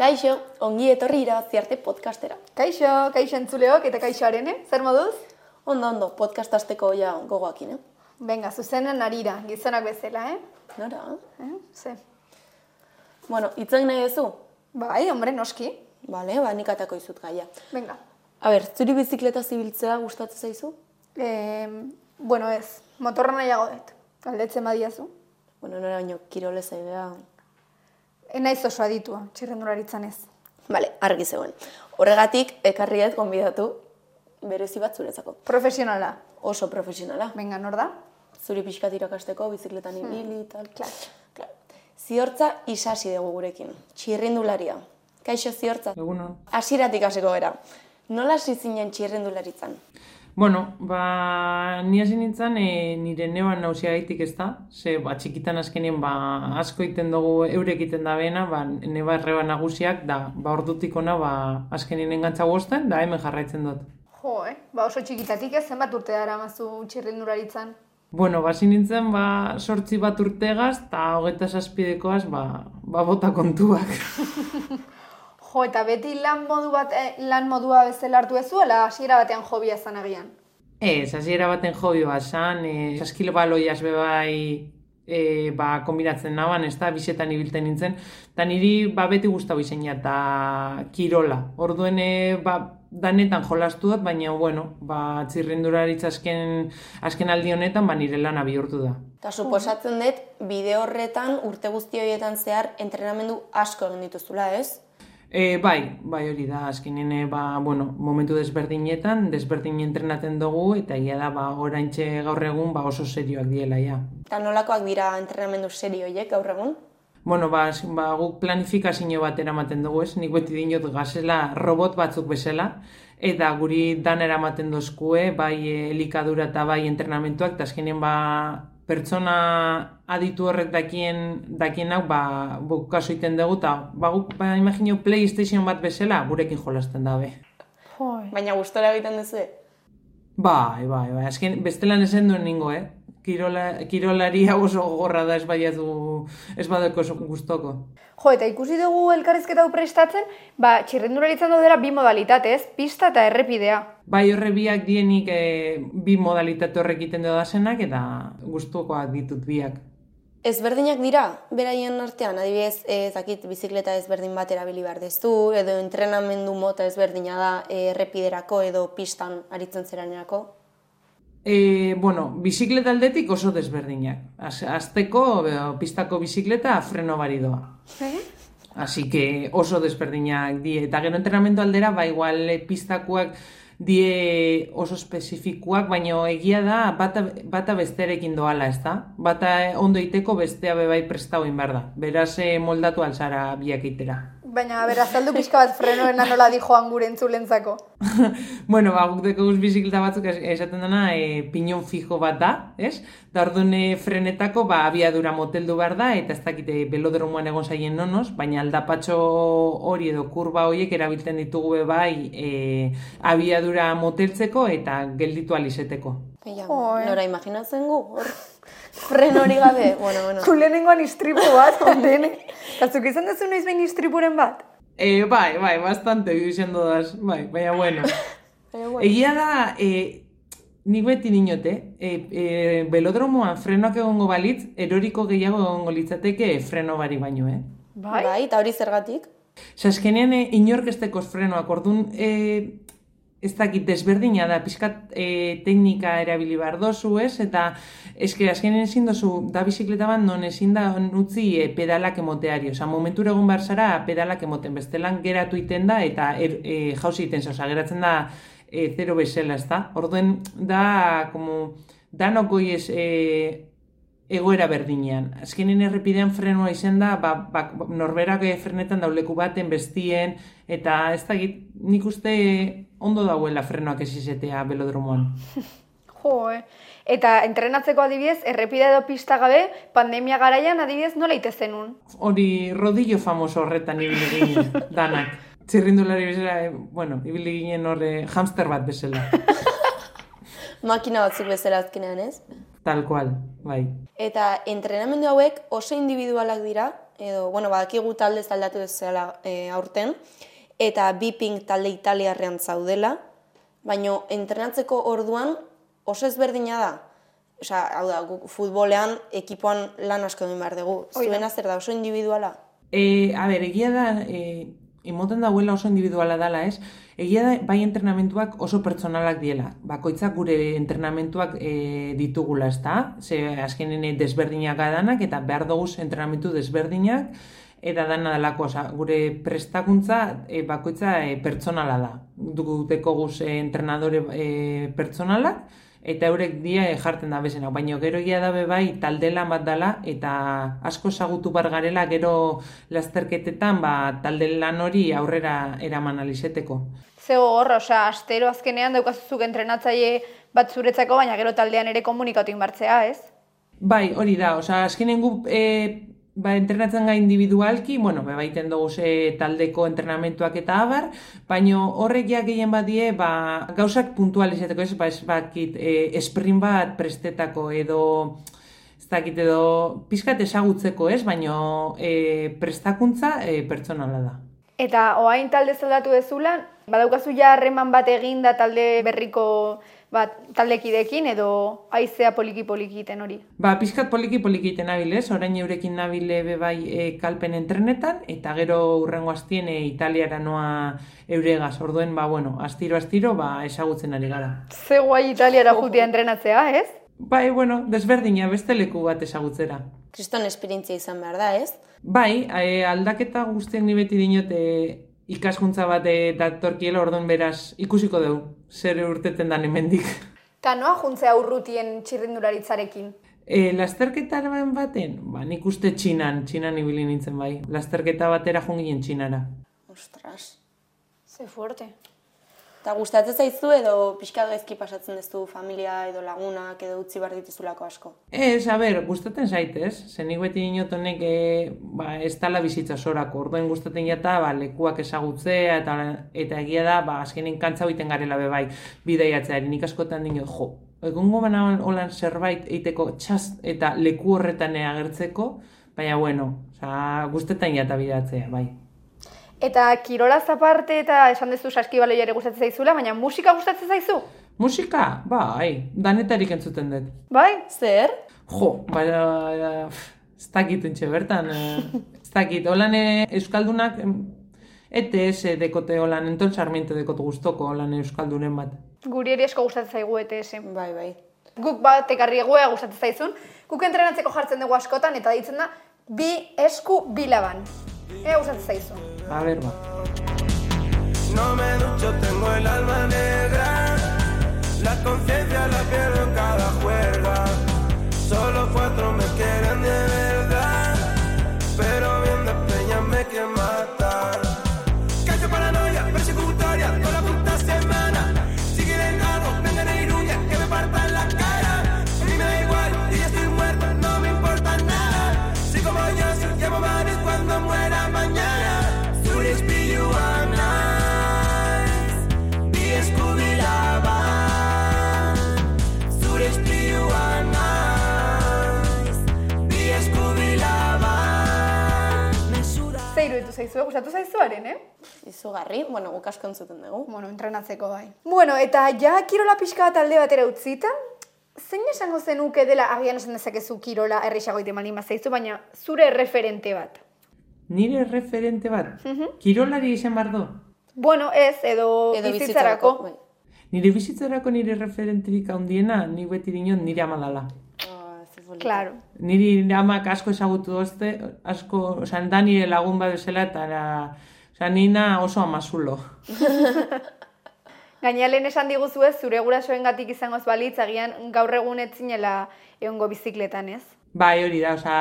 Kaixo, ongi etorri irabaziarte podcastera. Kaixo, kaixo entzuleok eta kaixoaren, eh? Zer moduz? Ondo, ondo, podcast azteko ja gogoakin, eh? Venga, zuzenen narira, gizonak bezala, eh? Nora? eh? Ze. Bueno, itzak nahi duzu? Bai, hombre, noski. Bale, ba, nik atako izut gaia. Venga. A ber, zuri bizikleta zibiltzea gustatzen zaizu? Eh, bueno, ez, motorra nahiago dut. Galdetzen badiazu. Bueno, nora baino, kirole zaidea. Enaiz oso aditua, txirrendularitzan ez. Bale, argi zegoen. Horregatik, ekarri ez gonbidatu berezi bat zuretzako. Profesionala. Oso profesionala. Venga, nor da? Zuri pixkat irakasteko, bizikletan ibili, tal. Klar. Klar. Ziortza isasi dugu gurekin. Txirrindularia. Kaixo ziortza. Egunon. Hasiratik hasiko gera. Nola hasi zinen txirrindularitzan? Bueno, ba, ni hasi nintzen e, nire neban nausiagaitik ez da. Ze, ba, txikitan azkenien, ba, asko iten dugu eurek iten da bena, ba, neba erreba nagusiak, da, ba, ordutik ona, ba, azkenien engantza guzten, da, hemen jarraitzen dut. Jo, eh? Ba oso txikitatik ez zenbat urte dara mazu txirrendularitzan. Bueno, ba, nintzen, ba, sortzi bat urtegaz, eta hogeta zazpidekoaz, ba, ba, bota kontuak. Jo, eta beti lan modu bat, eh, lan modua bezala hartu ez zuela, hasiera batean jobia ezan agian. Ez, hasiera baten hobi bat zan, e, saskilo baloiaz bebai e, ba, kombinatzen naban, ez da, bisetan ibiltzen nintzen, eta niri ba, beti guztau izenia eta kirola. Orduen, e, ba, danetan jolastu dut, baina, bueno, ba, txirrenduraritz azken, azken aldi honetan, ba, nire lana bihurtu da. Eta suposatzen dut, bide horretan, urte guzti horietan zehar, entrenamendu asko egin dituzula, ez? E, bai, bai hori da, azkenean, e, ba, bueno, momentu desberdinetan, desberdin entrenaten dugu, eta egia da, ba, oraintxe gaur egun, ba, oso serioak diela, ja. Eta nolakoak dira entrenamendu serio horiek gaur egun? Bueno, ba, ba, guk planifikazio bat eramaten dugu, ez? Nik beti dinot gazela robot batzuk bezala, eta guri dan eramaten dozkue, bai eh, elikadura eta bai entrenamentuak, eta azkenean ba, pertsona aditu horrek dakien, dakienak, ba, guk kaso iten dugu, eta ba, guk, ba, imagino PlayStation bat bezala, gurekin jolasten dabe. Baina gustora egiten duzu, Bai, bai, bai, azken bestelan esan duen ningo, eh? Kirola, kirolaria oso gogorra da ez baiatu, ez badeko oso gustoko. Jo, eta ikusi dugu elkarrizketa hau prestatzen, ba, txirrendularitzan daudera bi modalitate, ez? Pista eta errepidea. Bai, horre biak dienik e, bi modalitate horrek egiten dodazenak eta gustukoak ditut biak. Ezberdinak dira, beraien artean, adibidez, ez dakit bizikleta ezberdin bat erabili behar dezu, edo entrenamendu mota ezberdina da eh, errepiderako edo pistan aritzen zeranerako. E, bueno, bizikleta aldetik oso desberdinak. Az, azteko, pistako bizikleta freno baridoa. Eh? Así que oso desberdinak die. Eta gero entrenamendu aldera, ba igual pistakoak die oso espezifikuak, baina egia da bata, bata bestearekin doala, ez da? Bata ondo iteko bestea bebai prestau behar da. Beraz, e, moldatu alzara biak itera. Baina, bera, azaldu pixka bat frenoena nola di joan gure entzulentzako. bueno, ba, guk deko guz bizikleta batzuk es- esaten dena e, pinon fijo bat da, ez? Da orduan e, frenetako ba, abiadura moteldu behar da, eta ez dakite belodromoan egon zaien nonoz, baina aldapatxo hori edo kurba horiek erabiltzen ditugu be bai e, abiadura moteltzeko eta gelditu alizeteko. Joe. nora imaginatzen gu, hor, fren hori gabe, bueno, bueno. Zu lehenengoan istripu bat, ondene. Katzuk izan duzu noiz behin istripuren bat? E, bai, bai, bastante izan dodaz, bai, baina bueno. Egia da, e, nik beti dinote, e, e, belodromoan frenoak egongo balitz, eroriko gehiago egongo litzateke freno bari baino, eh? Bai? bai, eta hori zergatik? Osa, azkenean e, inork ez tekoz frenoak, orduan, e, ez dakit desberdina da, pixkat e, teknika erabili behar dozu, ez? Eta eske azkenean ezin dozu, da bizikleta bat non ezin da utzi e, pedalak emoteari. Osa, momentura egon behar zara pedalak emoten, bestelan geratu iten da eta er, e, jauzi iten, osa, geratzen da e, zero bezala, ez da? Orduen da, como, danok goiez e, egoera berdinean. Azkenin errepidean frenoa izen da, ba, ba, norberak eh, frenetan dauleku baten, bestien, eta ez da nik uste ondo dauela frenoak ez izetea belodromoan. Jo, eh? Eta entrenatzeko adibidez, errepide edo pista gabe, pandemia garaian adibidez nola ite zenun? Hori rodillo famoso horretan ibili ginen, danak. Txirrindulari bezala, eh, bueno, ibili ginen horre hamster bat bezala. Makina batzuk bezala azkenean, ez? Tal cual, bai. Eta entrenamendu hauek oso individualak dira, edo, bueno, badakigu talde aldatu ez zela e, aurten, eta bi pink talde italiarrean zaudela, baino entrenatzeko orduan oso ezberdina da. Osea, hau da, guk futbolean ekipoan lan asko egin behar dugu. Zuena zer da, oso individuala? E, a ber, egia da, e, emoten dauela oso individuala dela, ez? Egia da, bai entrenamentuak oso pertsonalak diela. Bakoitzak gure entrenamentuak e, ditugula, ez da? Ze, azkenen desberdinak danak eta behar dugu entrenamentu desberdinak, eta dana delako, oza, gure prestakuntza e, bakoitza e, pertsonala da. Duteko guz e, entrenadore e, pertsonalak, eta eurek dia e, jarten da bezena. Baina gero egia da be bai talde lan bat dela, eta asko ezagutu bar garela gero lasterketetan ba, talde lan hori aurrera eraman alizeteko. Zego horra, osea, astero azkenean daukazuzuk entrenatzaile bat zuretzako, baina gero taldean ere komunikatu inbartzea, ez? Bai, hori da, osea, azkenen gu e, ba, entrenatzen ga individualki, bueno, be, baiten dugu ze taldeko entrenamentuak eta abar, baino horrek ja gehien badie, ba, gauzak puntualizeteko ez, ba, ez bakit, e, sprint bat prestetako edo, ez dakit edo, pizkat ezagutzeko ez, baino e, prestakuntza e, pertsonala da. Eta oain talde zaldatu dezula, badaukazu ja harreman bat eginda talde berriko bat taldekidekin edo aizea poliki polikiten hori. Ba, pizkat poliki polikiten nabil, ez? Orain eurekin nabile be bai e, kalpen entrenetan, eta gero urrengo astien e, Italiara noa euregaz. Orduen, ba, bueno, astiro astiro, ba, ezagutzen ari gara. Ze guai Italiara jutia entrenatzea, ez? Bai, bueno, desberdina, beste leku bat ezagutzera. Kriston esperientzia izan behar da, ez? Bai, e, aldaketa guztiak ni beti dinot e, ikaskuntza bat e, datorkiela, orduan beraz, ikusiko dugu, zer urteten dan hemendik. Ta noa juntzea urrutien txirrindularitzarekin? E, lasterketaren baten, ba, nik uste txinan, txinan ibili nintzen bai. Lasterketa batera jungien txinara. Ostras. Ze fuerte. Eta gustatzen zaizu edo pixka gaizki pasatzen duzu familia edo lagunak edo utzi behar dituzulako asko? Ez, a ber, gustatzen zaitez, zenik beti inotonek e, ba, ez tala bizitza sorako, orduen gustatzen jata, ba, lekuak ezagutzea, eta, eta egia da, ba, azkenen kantza hoiten garela bebai, bidaiatzea, nik askotan dinot, jo, egongo bana holan zerbait eiteko txaz eta leku horretan agertzeko, baina bueno, gustetan jata bidatzea, bai. Eta kirolaz aparte eta esan duzu saskibaloia ere gustatzen zaizula, baina musika gustatzen zaizu? Musika, bai, danetarik entzuten dut. Bai? Zer? Jo, baina, ez dakit entxe bertan, eh, ez dakit, holan eh, Euskaldunak, ETS dekote holan, enton sarmiento dekote guztoko holan Euskaldunen bat. Guri ere asko gustatzen zaigu ETS. Bai, bai. Guk bat ekarri egoea gustatzen zaizun, guk entrenatzeko jartzen dugu askotan eta ditzen da bi esku bilaban. Ea gustatzen zaizu. A ber, ba. No me ducho, tengo el alma negra. La conciencia la pierdo en cada juerga. Ze iruditu zaizu, gustatu zaizuaren, eh? Izugarri, bueno, guk asko entzuten dugu. Bueno, entrenatzeko bai. Bueno, eta ja kirola pixka bat alde batera utzita, zein esango zenuke dela agian esan dezakezu kirola errixago ite malin zaizu, baina zure referente bat. Nire referente bat, kirolari izan behar du. Bueno, ez, edo, Edo bizitzarako. bai. Nire bizitzarako nire referenterik handiena, nik beti dinot nire ama dala. Ze polita. Claro. Niri amak asko ezagutu dozte, asko, oza, da nire lagun bat bezala, eta oza, nina oso amazulo. Gaina lehen esan diguzu ez, zure gurasoen gatik izango ez balitz, agian gaur egun ez zinela egongo bizikletan, ez? Bai, hori da, oza,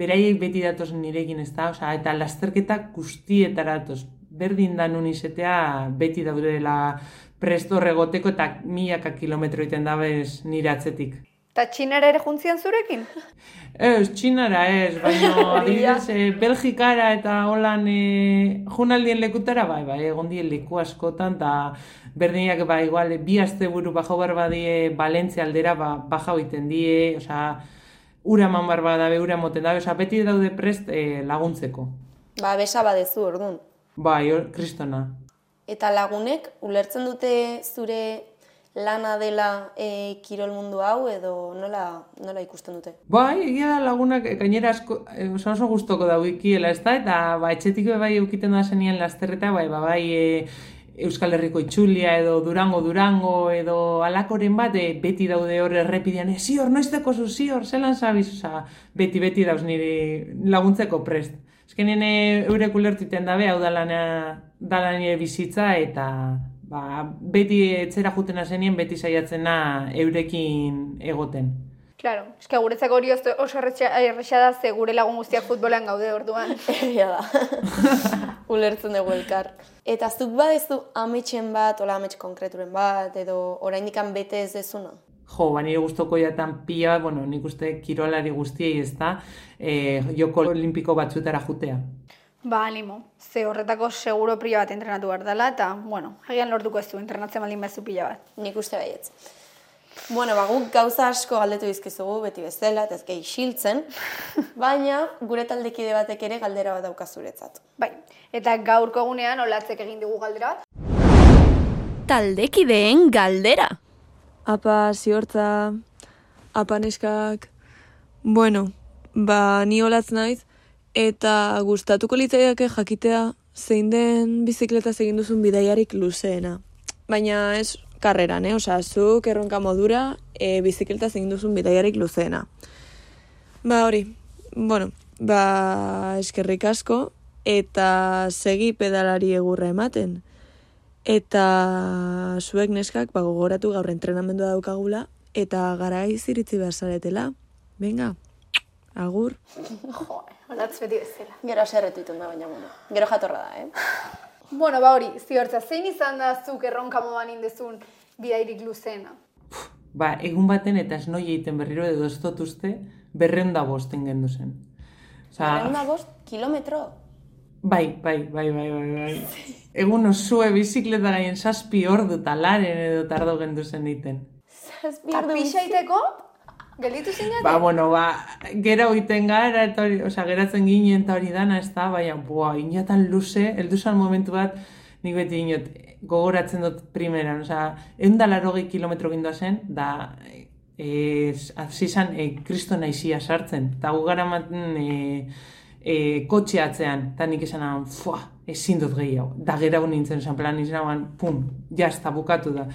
beraiek beti datoz nirekin ez da, oza, eta lasterketak guztietara datoz. Berdin da nun izetea beti daudela presto regoteko eta milaka kilometro iten dabez nire atzetik. Eta txinara ere juntzian zurekin? Ez, txinara ez, baina adibidez, e, Belgikara eta holan e, junaldien lekutara, bai, bai, egon dien leku askotan, eta berdinak, ba, igual, bi aste buru bajau behar badie Valentzia aldera, ba, baja oiten die, osea, ura eman bar badabe, ura moten dabe, oza, beti daude prest eh, laguntzeko. Ba, besa badezu ordun. Bai, kristona. Eta lagunek ulertzen dute zure lana dela e, kirol mundu hau edo nola, nola ikusten dute? Bai, egia da lagunak eh, gainera asko, eh, oso oso gustoko daukiela, ez da? Eta ba, etxetik be bai eukiten da zenien lasterreta, bai, ba, bai, e, Euskal Herriko itxulia edo Durango Durango edo alakoren bat e, beti daude hor errepidean, e, zior, noizteko zu, zior, zelan zabiz, oza, beti, beti dauz niri laguntzeko prest. Ezkenien eurek ulertiten dabe, hau dalana, dala nire bizitza eta ba, beti etzera jutena zenien, beti saiatzena eurekin egoten. Claro, eske guretzako hori oso erresa da ze gure lagun guztiak futbolean gaude orduan. Egia da. Ulertzen dugu elkar. Eta zuk badezu ametxen bat, ola amets konkreturen bat, edo oraindikan bete ez dezuna? Jo, ba, nire guztoko jatan pila bat, bueno, nik uste kirolari guztiei ez da, e, joko olimpiko batzutara jutea. Ba, animo. Ze horretako seguro pila bat entrenatu behar dela, eta, bueno, agian lortuko ez du, entrenatzen baldin bezu pila bat. Nik uste baietz. Bueno, ba, guk gauza asko galdetu dizkizugu, beti bezala, eta ez gehi xiltzen, baina gure taldekide batek ere galdera bat dauka zuretzat. Bai, eta gaurko egunean olatzek egin digu galdera bat. Taldekideen galdera. Apa, ziortza, apa neskak. Bueno, ba, ni olatz naiz, eta gustatuko litzaidake jakitea zein den bizikleta egin duzun bidaiarik luzeena. Baina ez karreran, eh? Osa, zuk erronka modura e, bizikleta egin duzun bidaiarik luzeena. Ba, hori, bueno, ba, eskerrik asko, eta segi pedalari egurra ematen. Eta zuek neskak ba, gogoratu gaur entrenamendua daukagula eta garaiz iritzi behar zaretela. Venga, agur. Olatz beti bezala. Gero aserretu itun da, baina bueno, gero jatorra da, eh? Bueno, ba hori, ziortza, zein izan da zuk erronka modan indezun bidairik luzeena? Ba, egun baten eta ez noi egiten berriro edo ez dut uste, berreun da bosten gendu zen. Osa, Berreun da bost kilometro. bai, bai, bai, bai, bai, bai. Egun osue bizikleta gaien zazpi ordu talaren edo tardo gendu zen egiten. Zazpi ordu pixa iteko, gelditu zinat? Ba, bueno, ba, gera oiten gara, eta hori, osea, geratzen ginen eta hori dana, ez da, baina, boa, inatan luze, heldu zan momentu bat, nik beti inot, gogoratzen dut primeran, osea, eundalaro gehi kilometro gindoa zen, da, e, hasi zan, e, kristo naizia sartzen, eta gu gara maten, e, e, kotxe atzean, eta nik esan fua, ezin dut gehiago, da gera nintzen, esan plan izan pum, jazta, bukatu da.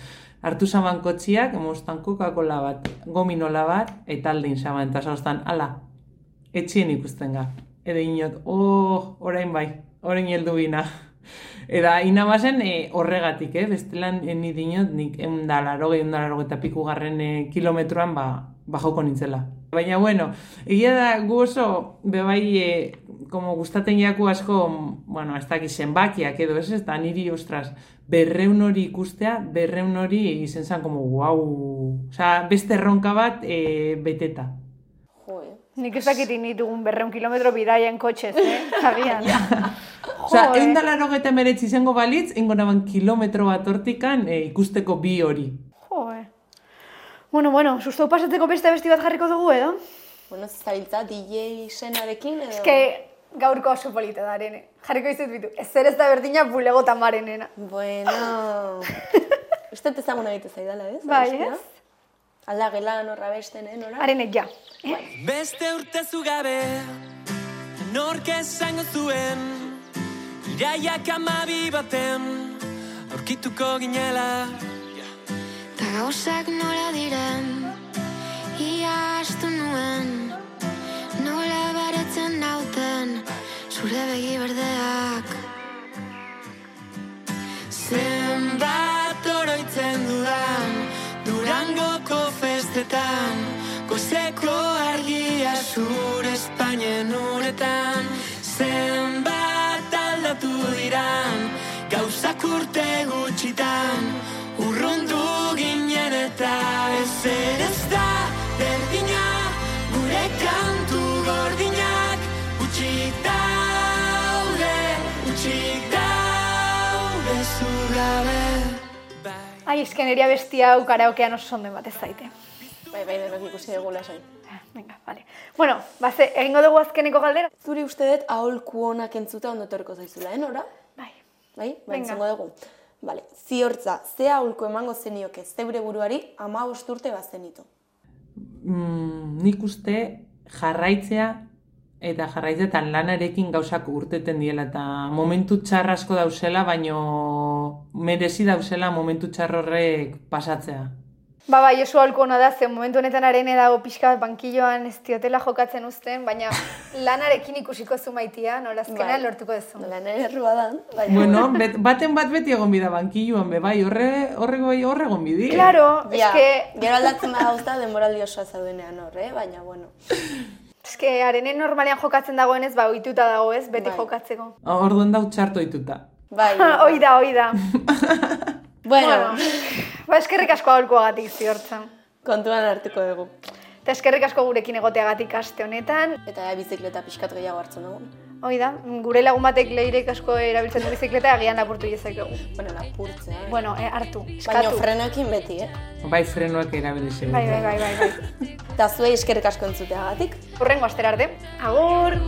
Hartu zaban kotxiak, emostan Coca-Cola bat, gominola bat, eta aldein zaban, eta zauztan, ala, etxien ikusten ga. Edo inot, oh, orain bai, orain heldu bina. Eta inabazen e, horregatik, eh? bestelan e, ni dinot, nik eundalaro, eundalaro eta piku garren e, kilometroan ba, ba joko nintzela. Baina, bueno, egia da gu oso, bebai, e, como gustaten jaku asko, bueno, ez dakiz zenbakiak edo ez, ez da niri, ostras, berreun hori ikustea, berreun hori izen zen, como, guau, Osa, beste erronka bat e, beteta. Jo, eh? Nik ez dakit ditugun berreun kilometro bidaien kotxez, eh? Agian. Osa, Jo, eh? egun dala rogeta meretzi izango balitz, ingo naban kilometro bat hortikan e, ikusteko bi hori. Jo, eh. Bueno, bueno, susto pasatzeko beste besti bat jarriko dugu, edo? Bueno, ez zabiltza DJ senarekin edo... Eske gaurko oso polita da, arene. Jarriko izut bitu. Ez zer ez da berdina bulego tamarenena. Bueno... Uste ezaguna egite zaidala, ez? Bai, ez? Alda gelan horra besten, eh, nora? Arene, ja. Beste urte zugabe Nork esango zuen Iraiak amabi baten Aurkituko ginela. Ta gauzak nola diren Ia astu nuen. Nola baretzen nauten Zure begi berdeak. Zenbat oroitzen dudan Durangoko festetan Gozeko argia zure Espainien uretan diran Gauzak urte gutxitan Urrundu ginen eta ez ere ez da Berdina gure kantu gordinak Utxik daude, utxik daude zugabe Bai Ai, esken eria bestia hau karaokean oso ondo bat ez zaite. Bai, bai, denok ikusi dugu lasai. Vale. Bueno, baze, egingo dugu azkeneko galdera? Zuri uste dut aholku honak entzuta ondo etorriko zaizula, eh, nora? Bai. Bai, bai, Venga. izango dugu. Vale, ziortza, ze aholku emango zenioke zeure buruari ama urte bazenitu. Mm, nik uste jarraitzea eta jarraitzetan lanarekin gauzak urteten diela eta momentu txar asko dauzela, baino merezi dauzela momentu txar horrek pasatzea. Ba, bai, oso alko ona da, ze momentu honetan arene dago pixka bankilloan ez diotela jokatzen uzten, baina lanarekin ikusiko zu maitia, nola azkenean Bai. lortuko duzu. Lan errua da, baina... Bueno, bet, baten bat beti egon bida bankilluan, be, bai, horre, horre, horre egon bidi. Claro, Ja, eske, gero aldatzen da gauzta denboraldi osoa zaudenean hor, eh? baina bueno. eske arene normalean jokatzen dagoenez, ba, ohituta dago ez, beti Bai. jokatzeko. Orduan dau txarto dituta. Bai, Hoi da, hoi da. bueno, ba, eskerrik asko aholkuagatik ziortzen. kontuan hartuko dugu. Eta eskerrik asko gurekin egoteagatik aste honetan. Eta ja, bizikleta pixkat gehiago hartzen dugu. Hoi da, gure lagun batek leirek asko erabiltzen du bizikleta, agian lapurtu jezakegu. Bueno, lapurtzea, eh? Bueno, eh, hartu, Baina eskatu. frenoekin beti, eh? Bai, frenoak erabili zeu. Bai, bai, bai, bai, bai. Eta zuei eskerrik asko entzuteagatik. Urrengo astera arte. Agur!